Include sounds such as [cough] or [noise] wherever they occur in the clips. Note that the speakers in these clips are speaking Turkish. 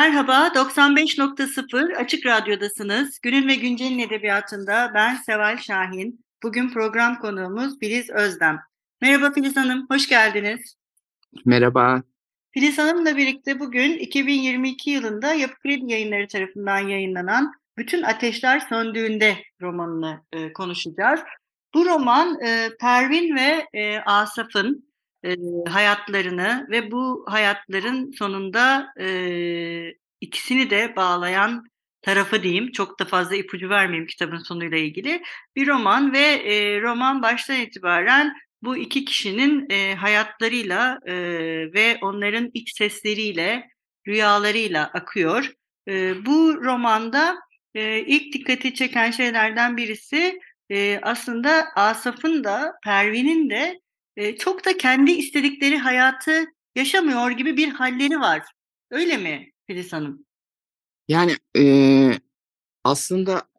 Merhaba, 95.0 Açık Radyo'dasınız. Günün ve Güncel'in edebiyatında ben Seval Şahin. Bugün program konuğumuz Filiz Özdem. Merhaba Filiz Hanım, hoş geldiniz. Merhaba. Filiz Hanım'la birlikte bugün 2022 yılında Yapı Kredi Yayınları tarafından yayınlanan Bütün Ateşler Söndüğünde romanını e, konuşacağız. Bu roman e, Pervin ve e, Asaf'ın e, hayatlarını ve bu hayatların sonunda e, ikisini de bağlayan tarafı diyeyim. Çok da fazla ipucu vermeyeyim kitabın sonuyla ilgili. Bir roman ve e, roman baştan itibaren bu iki kişinin e, hayatlarıyla e, ve onların iç sesleriyle, rüyalarıyla akıyor. E, bu romanda e, ilk dikkati çeken şeylerden birisi e, aslında Asaf'ın da Pervin'in de çok da kendi istedikleri hayatı yaşamıyor gibi bir halleri var. Öyle mi Filiz Hanım? Yani e, aslında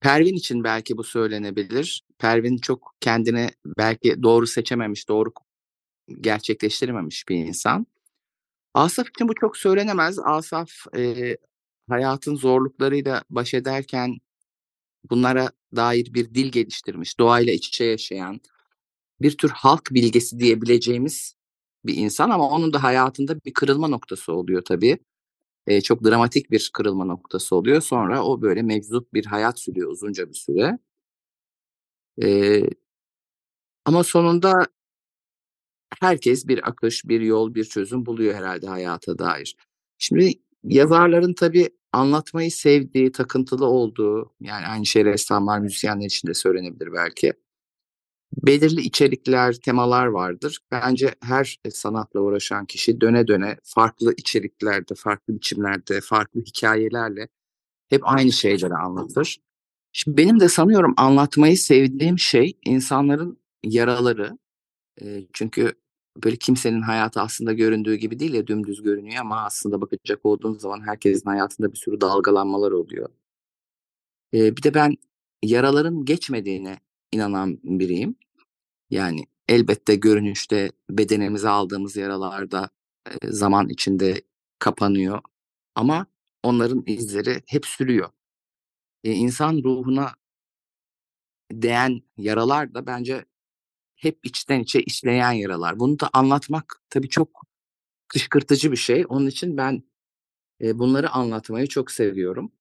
Pervin için belki bu söylenebilir. Pervin çok kendini belki doğru seçememiş, doğru gerçekleştirememiş bir insan. Asaf için bu çok söylenemez. Asaf e, hayatın zorluklarıyla baş ederken bunlara dair bir dil geliştirmiş, doğayla iç içe yaşayan, bir tür halk bilgesi diyebileceğimiz bir insan ama onun da hayatında bir kırılma noktası oluyor tabii. E, çok dramatik bir kırılma noktası oluyor. Sonra o böyle mevzup bir hayat sürüyor uzunca bir süre. E, ama sonunda herkes bir akış, bir yol, bir çözüm buluyor herhalde hayata dair. Şimdi yazarların tabii anlatmayı sevdiği, takıntılı olduğu, yani aynı şey ressamlar, müzisyenler için de söylenebilir belki belirli içerikler, temalar vardır. Bence her sanatla uğraşan kişi döne döne farklı içeriklerde, farklı biçimlerde, farklı hikayelerle hep aynı şeyleri anlatır. Şimdi benim de sanıyorum anlatmayı sevdiğim şey insanların yaraları. E, çünkü böyle kimsenin hayatı aslında göründüğü gibi değil ya dümdüz görünüyor ama aslında bakacak olduğun zaman herkesin hayatında bir sürü dalgalanmalar oluyor. E, bir de ben yaraların geçmediğine inanan biriyim. Yani elbette görünüşte bedenimize aldığımız yaralarda e, zaman içinde kapanıyor ama onların izleri hep sürüyor. E, insan ruhuna değen yaralar da bence hep içten içe işleyen yaralar. Bunu da anlatmak tabii çok kışkırtıcı bir şey. Onun için ben e, bunları anlatmayı çok seviyorum.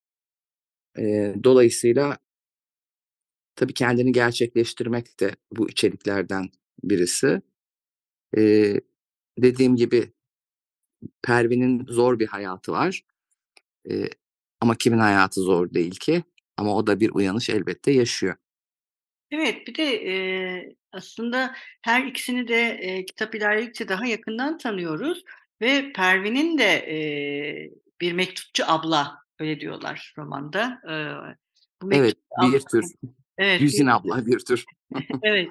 E, dolayısıyla Tabii kendini gerçekleştirmek de bu içeriklerden birisi. Eee, dediğim gibi Pervin'in zor bir hayatı var. Eee, ama kimin hayatı zor değil ki? Ama o da bir uyanış elbette yaşıyor. Evet, bir de, eee, aslında her ikisini de, eee, kitap ilerledikçe daha yakından tanıyoruz ve Pervin'in de, eee, bir mektupçu abla, öyle diyorlar romanda. Eee, bu Evet, bir tür. Evet. Güzin abla bir tür. [laughs] Evet.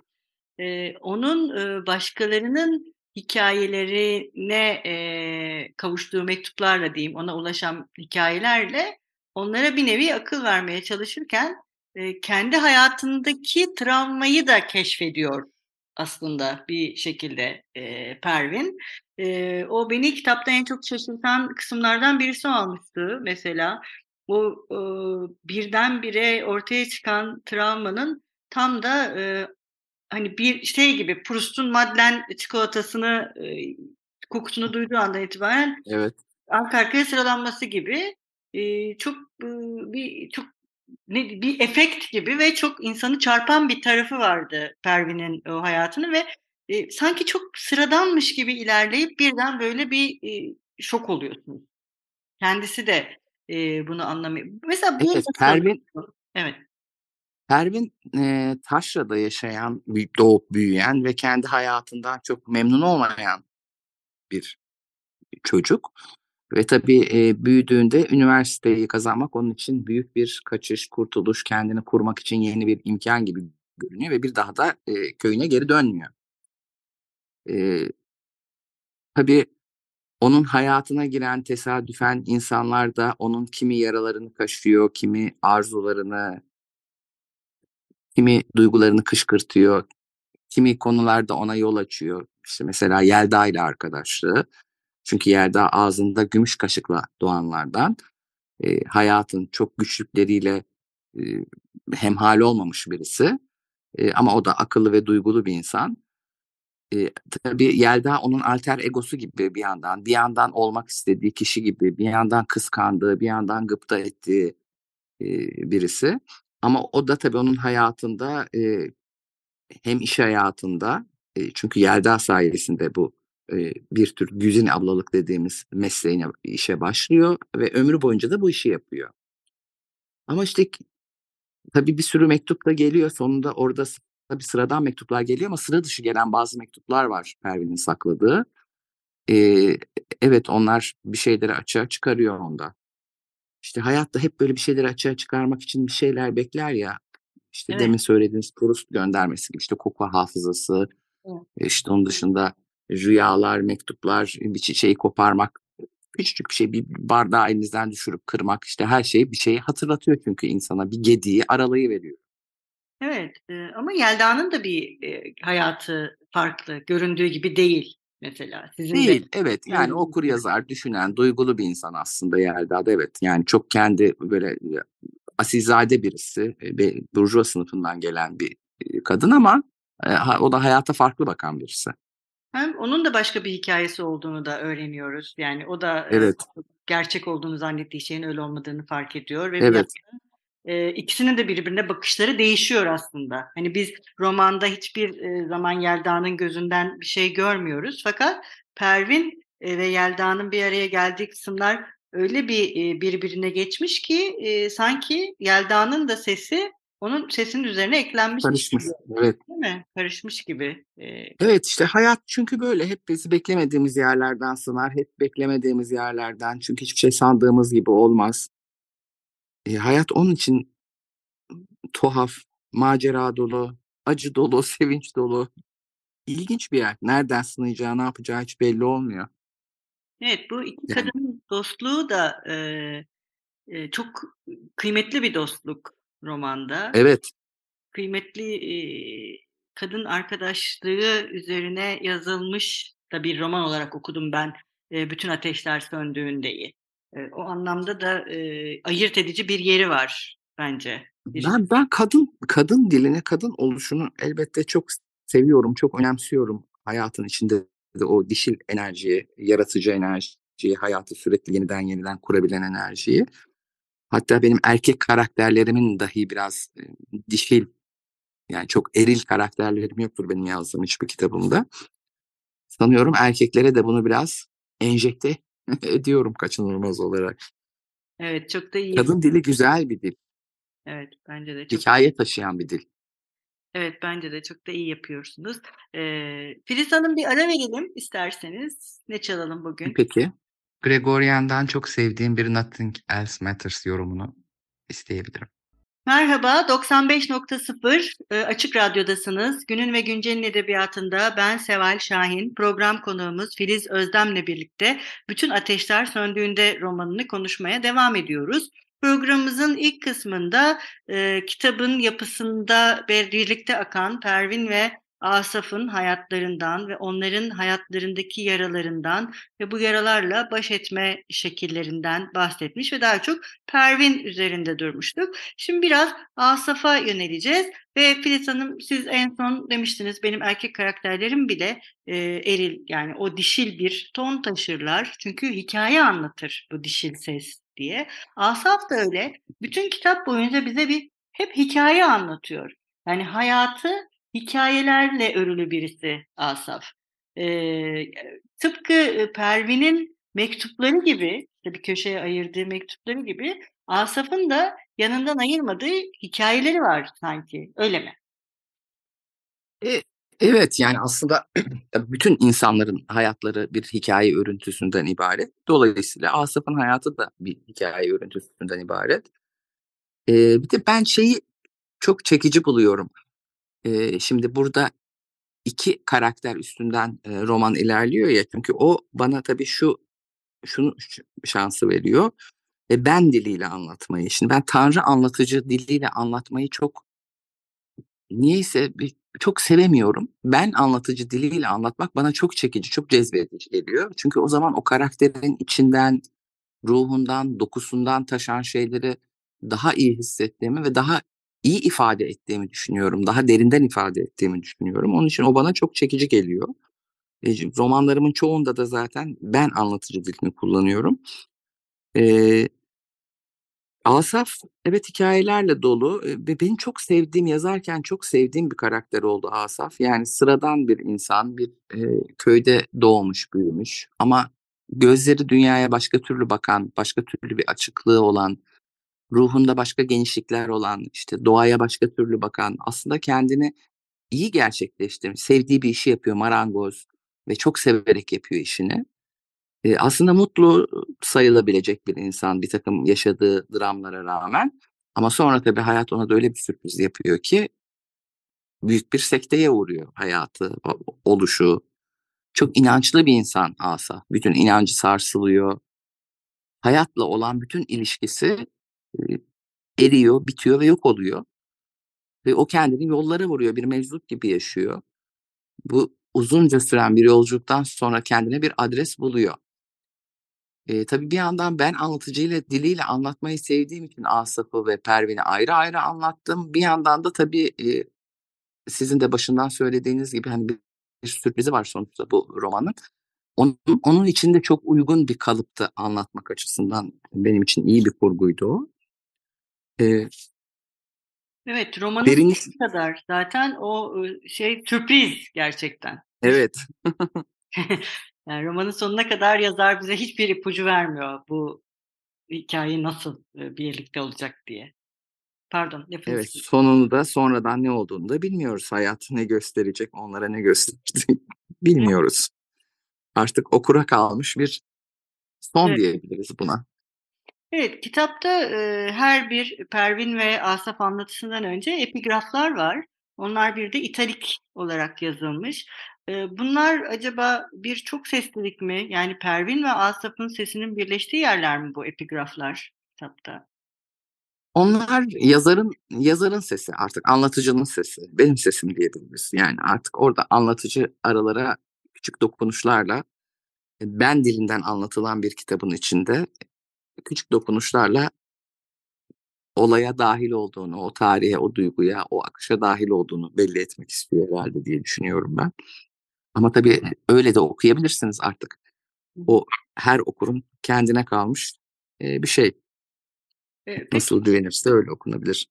Eee, onun, başkalarının hikayelerine eee, kavuştuğu mektuplarla diyeyim, ona ulaşan hikayelerle onlara bir nevi akıl vermeye çalışırken, eee, kendi hayatındaki travmayı da keşfediyor aslında bir şekilde, eee, Pervin. Eee, o beni kitapta en çok şaşırtan kısımlardan birisi olmuştu mesela o, ııı, birdenbire ortaya çıkan travmanın tam da, eee, hani, bir şey gibi Proust'un Madeleine çikolatasını, eee, kokusunu duyduğu andan itibaren Evet. arka arkaya sıralanması gibi, eee, çok, ııı, bir çok ne bir efekt gibi ve çok insanı çarpan bir tarafı vardı Pervin'in o hayatının ve, eee, sanki çok sıradanmış gibi ilerleyip birden böyle bir, iii, şok oluyorsunuz. Kendisi de Eee, bunu anlamıyor. Mesela bu Evet, Pervin Evet. Pervin e, taşrada yaşayan, doğup büyüyen ve kendi hayatından çok memnun olmayan bir çocuk. Ve tabii e, büyüdüğünde üniversiteyi kazanmak onun için büyük bir kaçış, kurtuluş, kendini kurmak için yeni bir imkan gibi görünüyor ve bir daha da e, köyüne geri dönmüyor. E, tabii onun hayatına giren tesadüfen insanlar da onun kimi yaralarını kaşıyor, kimi arzularını, kimi duygularını kışkırtıyor, kimi konularda ona yol açıyor. İşte mesela Yelda ile arkadaşlığı. Çünkü Yelda ağzında gümüş kaşıkla doğanlardan. E, hayatın çok güçlükleriyle e, hemhal olmamış birisi. E, ama o da akıllı ve duygulu bir insan. E, tabii Yelda onun alter egosu gibi bir yandan, bir yandan olmak istediği kişi gibi, bir yandan kıskandığı, bir yandan gıpta ettiği e, birisi. Ama o da tabii onun hayatında e, hem iş hayatında e, çünkü Yelda sayesinde bu e, bir tür güzin ablalık dediğimiz mesleğine işe başlıyor ve ömrü boyunca da bu işi yapıyor. Ama işte tabii bir sürü mektup da geliyor. Sonunda orada tabii sıradan mektuplar geliyor ama sıra dışı gelen bazı mektuplar var Pervin'in sakladığı. Ee, evet onlar bir şeyleri açığa çıkarıyor onda. İşte hayatta hep böyle bir şeyleri açığa çıkarmak için bir şeyler bekler ya. İşte Evet. demin söylediğiniz Proust göndermesi gibi işte koku hafızası, Evet. işte onun dışında rüyalar, mektuplar, bir çiçeği koparmak, küçücük bir şey, bir bardağı elinizden düşürüp kırmak işte her şeyi bir şeyi hatırlatıyor çünkü insana bir gediği aralayı veriyor. Evet, ama Yelda'nın da bir, hayatı farklı, göründüğü gibi değil mesela. Sizin de Değil, evet. Yani Gördüğünüz okur yazar, düşünen, duygulu bir insan aslında Yelda'da evet. Yani çok kendi böyle asilzade birisi, e, burjuva sınıfından gelen bir kadın ama e, o da hayata farklı bakan birisi. Hem onun da başka bir hikâyesi olduğunu da öğreniyoruz. Yani o da, Evet, gerçek olduğunu zannettiği şeyin öyle olmadığını fark ediyor ve bir evet. yandan, eee, ikisinin de birbirine bakışları değişiyor aslında. Hani biz romanda hiçbir, eee, zaman Yelda'nın gözünden bir şey görmüyoruz fakat Pervin, eee, ve Yelda'nın bir araya geldiği kısımlar öyle bir, eee, birbirine geçmiş ki, eee, sanki Yelda'nın da sesi onun sesinin üzerine eklenmiş Karışmış. gibi, Evet. değil mi? Karışmış gibi. Eee Evet işte hayat çünkü böyle hep bizi beklemediğimiz yerlerden sınar, hep beklemediğimiz yerlerden çünkü hiçbir şey sandığımız gibi olmaz. E, hayat onun için tuhaf, macera dolu, acı dolu, [laughs] sevinç dolu. İlginç bir yer. Nereden sınayacağı, ne yapacağı hiç belli olmuyor. Evet, bu iki Yani. kadının dostluğu da, eee, eee, çok kıymetli bir dostluk romanda. Evet. Kıymetli, eee, kadın arkadaşlığı üzerine yazılmış da bir roman olarak okudum ben, eee, Bütün Ateşler Söndüğünde'yi. O anlamda da, ayırt edici bir yeri var bence. Ben ben kadın kadın dilini, kadın oluşunu elbette çok seviyorum, çok önemsiyorum. Hayatın içinde de o dişil enerjiyi, yaratıcı enerjiyi, hayatı sürekli yeniden yeniden kurabilen enerjiyi. Hatta benim erkek karakterlerimin dahi biraz e, dişil, yani çok eril karakterlerim yoktur benim yazdığım hiçbir kitabımda. Sanıyorum erkeklere de bunu biraz enjekte [laughs] ediyorum kaçınılmaz olarak. Evet, çok da iyi Kadın dili güzel bir dil. Evet, bence de çok Hikaye taşıyan bir dil. Evet, bence de çok da iyi yapıyorsunuz. Eee, Filiz Hanım bir ara verelim isterseniz. Ne çalalım bugün? Peki. Gregorian'dan çok sevdiğim bir Nothing Else Matters yorumunu isteyebilirim. Merhaba, 95.0 e, Açık Radyo'dasınız. Günün ve Güncel'in edebiyatında ben Seval Şahin, program konuğumuz Filiz Özdem'le birlikte Bütün Ateşler Söndüğünde romanını konuşmaya devam ediyoruz. Programımızın ilk kısmında e, kitabın yapısında birlikte akan Pervin ve Asaf'ın hayatlarından ve onların hayatlarındaki yaralarından ve bu yaralarla baş etme şekillerinden bahsetmiş ve daha çok Pervin üzerinde durmuştuk. Şimdi biraz Asaf'a yöneleceğiz ve Filiz Hanım siz en son demiştiniz benim erkek karakterlerim bile e, eril yani o dişil bir ton taşırlar. Çünkü hikaye anlatır bu dişil ses diye. Asaf da öyle. Bütün kitap boyunca bize bir hep hikaye anlatıyor. Yani hayatı hikayelerle örülü birisi Asaf. Ee, tıpkı Pervin'in mektupları gibi, işte bir köşeye ayırdığı mektupları gibi Asaf'ın da yanından ayırmadığı hikayeleri var sanki. Öyle mi? E, evet yani aslında [clears throat] bütün insanların hayatları bir hikaye örüntüsünden ibaret. Dolayısıyla Asaf'ın hayatı da bir hikaye örüntüsünden ibaret. E, bir de ben şeyi çok çekici buluyorum. E, şimdi burada iki karakter üstünden e, roman ilerliyor ya çünkü o bana tabii şu şunu şansı veriyor. E, ben diliyle anlatmayı. Şimdi ben Tanrı anlatıcı diliyle anlatmayı çok niyeyse bir, çok sevemiyorum. Ben anlatıcı diliyle anlatmak bana çok çekici, çok cezbedici geliyor. Çünkü o zaman o karakterin içinden, ruhundan, dokusundan taşan şeyleri daha iyi hissettiğimi ve daha iyi ifade ettiğimi düşünüyorum. Daha derinden ifade ettiğimi düşünüyorum. Onun için o bana çok çekici geliyor. E, romanlarımın çoğunda da zaten ben anlatıcı dilini kullanıyorum. E, Asaf evet hikayelerle dolu ve benim çok sevdiğim, yazarken çok sevdiğim bir karakter oldu Asaf. Yani sıradan bir insan, bir e, köyde doğmuş, büyümüş ama gözleri dünyaya başka türlü bakan, başka türlü bir açıklığı olan, ruhunda başka genişlikler olan, işte doğaya başka türlü bakan, aslında kendini iyi gerçekleştirmiş, sevdiği bir işi yapıyor marangoz ve çok severek yapıyor işini. Eee, aslında mutlu sayılabilecek bir insan bir takım yaşadığı dramlara rağmen ama sonra tabii hayat ona da öyle bir sürpriz yapıyor ki büyük bir sekteye uğruyor hayatı, oluşu. Çok inançlı bir insan Asaf. Bütün inancı sarsılıyor. Hayatla olan bütün ilişkisi, eriyor, bitiyor ve yok oluyor. Ve o kendini yollara vuruyor, bir meczup gibi yaşıyor. Bu uzunca süren bir yolculuktan sonra kendine bir adres buluyor. Eee, tabii bir yandan ben anlatıcıyla diliyle anlatmayı sevdiğim için Asaf'ı ve Pervin'i ayrı ayrı anlattım. Bir yandan da tabii, eee, sizin de başından söylediğiniz gibi, hani, bir sürprizi var sonuçta bu romanın. Onun onun için de çok uygun bir kalıpta anlatmak açısından benim için iyi bir kurguydu o. Eee Evet, romanın Derinlik sonuna kadar zaten o, şey sürpriz gerçekten. Evet. [laughs] [laughs] Yani romanın sonuna kadar yazar bize hiçbir ipucu vermiyor bu hikâye nasıl, birlikte olacak diye. Pardon, Evet, sonunu da sonradan ne olduğunu da bilmiyoruz. Hayat ne gösterecek, onlara ne gösterdi [laughs] bilmiyoruz. Artık okura kalmış bir son Evet. diyebiliriz buna. Evet, kitapta, eee, her bir Pervin ve Asaf anlatısından önce epigraflar var. Onlar bir de italik olarak yazılmış. Eee, bunlar acaba bir çok seslilik mi? Yani Pervin ve Asaf'ın sesinin birleştiği yerler mi bu epigraflar kitapta? Onlar yazarın yazarın sesi artık, anlatıcının sesi, benim sesim diyebiliriz. Yani artık orada anlatıcı aralara küçük dokunuşlarla, ben dilinden anlatılan bir kitabın içinde küçük dokunuşlarla olaya dâhil olduğunu, o tarihe, o duyguya, o akışa dâhil olduğunu belli etmek istiyor herhâlde diye düşünüyorum ben. Ama tabii öyle de okuyabilirsiniz artık. O her okurun kendine kalmış, bir şey. Peki Nasıl güvenirse öyle okunabilir.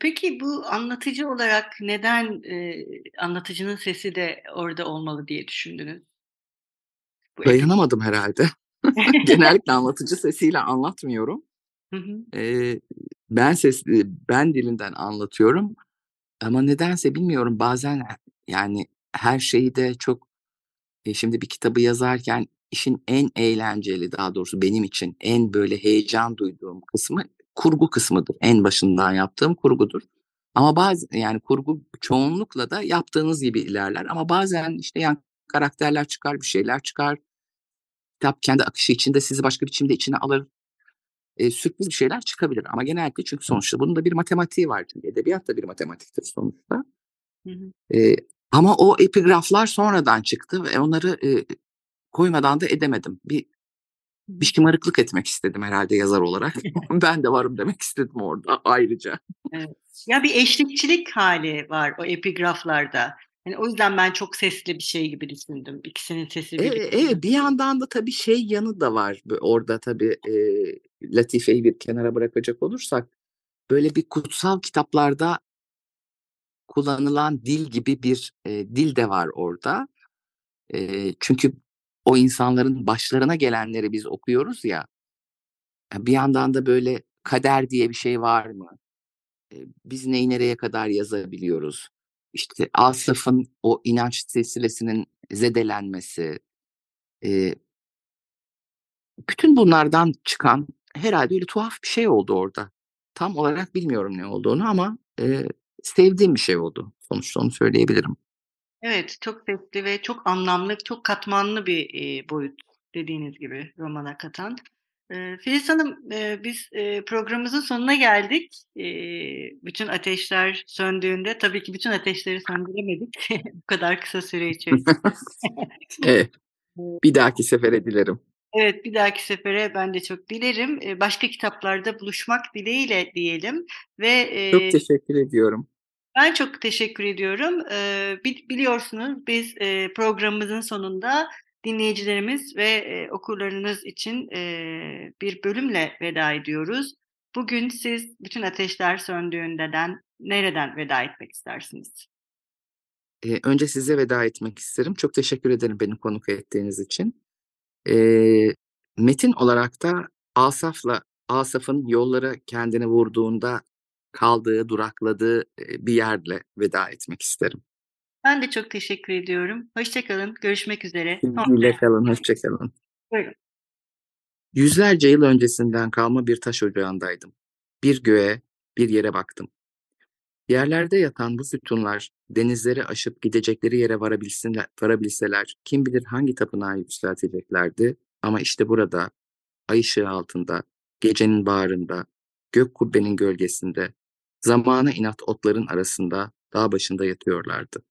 Peki bu anlatıcı olarak neden, anlatıcının sesi de orada olmalı diye düşündünüz? Bu Dayanamadım herhâlde. [laughs] Genellikle anlatıcı sesiyle anlatmıyorum. Hı hı. Eee, ben sesli ben dilinden anlatıyorum ama nedense bilmiyorum bazen yani her şeyi de çok eee, şimdi bir kitabı yazarken işin en eğlenceli, daha doğrusu benim için en böyle heyecan duyduğum kısmı kurgu kısmıdır. En başından yaptığım kurgudur. Ama bazı yani kurgu çoğunlukla da yaptığınız gibi ilerler ama bazen işte yan karakterler çıkar, bir şeyler çıkar. Kitap kendi akışı içinde sizi başka biçimde içine alır. Eee, sürpriz bir şeyler çıkabilir ama genellikle çünkü sonuçta bunun da bir matematiği var. Çünkü edebiyat da bir matematiktir sonuçta. Hı hı. Eee, ama o epigraflar sonradan çıktı ve onları, eee, koymadan da edemedim. Bir bir şımarıklık etmek istedim herhâlde yazar olarak. [laughs] [laughs] Ben de varım demek istedim orada ayrıca. Evet. Ya, bir eşlikçilik hâli var o epigraflarda. Hani, o yüzden ben çok sesli bir şey gibi düşündüm. İkisinin sesi Eee, birlikte evet, bir yandan da tabii şey yanı da var orada tabii, eee, latifeyi bir kenara bırakacak olursak, böyle bir kutsal kitaplarda kullanılan dil gibi bir, eee, dil de var orada. Eee, çünkü o insanların başlarına gelenleri biz okuyoruz ya. Ya, bir yandan da böyle kader diye bir şey var mı? E, biz neyi nereye kadar yazabiliyoruz? İşte Asaf'ın o inanç silsilesinin zedelenmesi, e, bütün bunlardan çıkan herhalde öyle tuhaf bir şey oldu orada. Tam olarak bilmiyorum ne olduğunu ama e, sevdiğim bir şey oldu. Sonuçta onu söyleyebilirim. Evet, çok sesli ve çok anlamlı, çok katmanlı bir e, boyut dediğiniz gibi romana katan. Filiz Hanım, biz programımızın sonuna geldik. Bütün ateşler söndüğünde, tabii ki bütün ateşleri söndüremedik [laughs] bu kadar kısa süre içerisinde. evet, [laughs] bir dahaki sefere dilerim. Evet, bir dahaki sefere ben de çok dilerim. Başka kitaplarda buluşmak dileğiyle diyelim ve çok teşekkür ediyorum. Ben çok teşekkür ediyorum. Biliyorsunuz biz programımızın sonunda dinleyicilerimiz ve e, okurlarınız için e, bir bölümle veda ediyoruz. Bugün siz bütün ateşler söndüğündeden nereden veda etmek istersiniz? Ee, önce size veda etmek isterim. Çok teşekkür ederim beni konuk ettiğiniz için. Ee, metin olarak da Asaf'la Asaf'ın yollara kendini vurduğunda kaldığı, durakladığı bir yerle veda etmek isterim. Ben de çok teşekkür ediyorum. Hoşçakalın. Görüşmek üzere. Sevgiyle kalın. Hoşçakalın. Buyurun. Yüzlerce yıl öncesinden kalma bir taş ocağındaydım. Bir göğe, bir yere baktım. Yerlerde yatan bu sütunlar denizleri aşıp gidecekleri yere varabilsinler, varabilseler kim bilir hangi tapınağı yükselteceklerdi ama işte burada, ay ışığı altında, gecenin bağrında, gök kubbenin gölgesinde, zamana inat otların arasında dağ başında yatıyorlardı.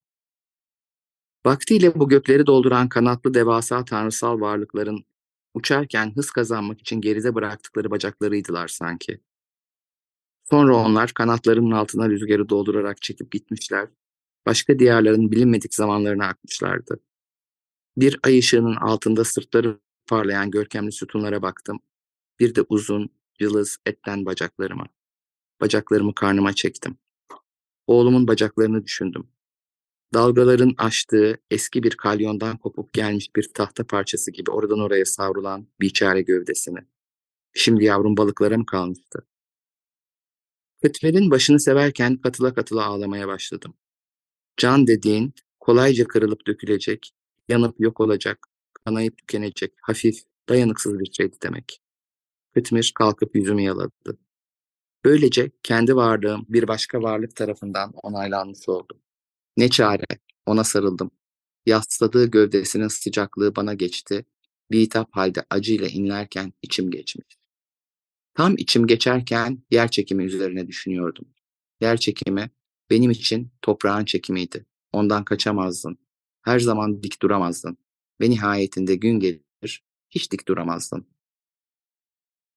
Vaktiyle bu gökleri dolduran kanatlı devasa tanrısal varlıkların uçarken hız kazanmak için geride bıraktıkları bacaklarıydılar sanki. Sonra onlar kanatlarının altına rüzgarı doldurarak çekip gitmişler, başka diyarların bilinmedik zamanlarına akmışlardı. Bir ay ışığının altında sırtları parlayan görkemli sütunlara baktım. Bir de uzun, cılız etten bacaklarıma. Bacaklarımı karnıma çektim. Oğlumun bacaklarını düşündüm. Dalgaların açtığı eski bir kalyondan kopup gelmiş bir tahta parçası gibi oradan oraya savrulan biçare gövdesini. Şimdi yavrum balıklara mı kalmıştı? Kıtmer'in başını severken katıla katıla ağlamaya başladım. Can dediğin kolayca kırılıp dökülecek, yanıp yok olacak, kanayıp tükenecek, hafif, dayanıksız bir şeydi demek. Kıtmir kalkıp yüzümü yaladı. Böylece kendi varlığım bir başka varlık tarafından onaylanmış oldu. Ne çare, ona sarıldım. Yasladığı gövdesinin sıcaklığı bana geçti. Bir hitap halde acıyla inlerken içim geçmiş. Tam içim geçerken yer çekimi üzerine düşünüyordum. Yer çekimi benim için toprağın çekimiydi. Ondan kaçamazdın. Her zaman dik duramazdın. Ve nihayetinde gün gelir, hiç dik duramazdın.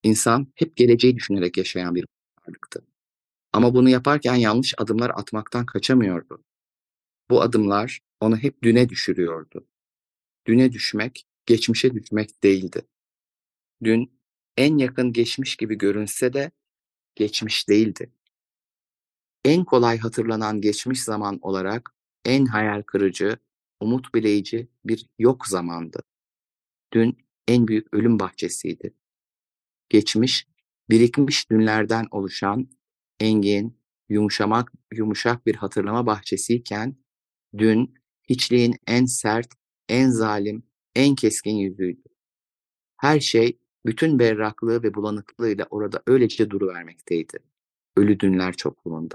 İnsan hep geleceği düşünerek yaşayan bir varlıktı. Ama bunu yaparken yanlış adımlar atmaktan kaçamıyordu. Bu adımlar onu hep düne düşürüyordu. Düne düşmek, geçmişe düşmek değildi. Dün en yakın geçmiş gibi görünse de geçmiş değildi. En kolay hatırlanan geçmiş zaman olarak en hayal kırıcı, umut bileyici bir yok zamandı. Dün en büyük ölüm bahçesiydi. Geçmiş birikmiş dünlerden oluşan engin, yumuşamak, yumuşak bir hatırlama bahçesiyken, dün hiçliğin en sert, en zalim, en keskin yüzüydü. Her şey bütün berraklığı ve bulanıklığıyla orada öylece duruvermekteydi. Ölü dünler çokluğunda.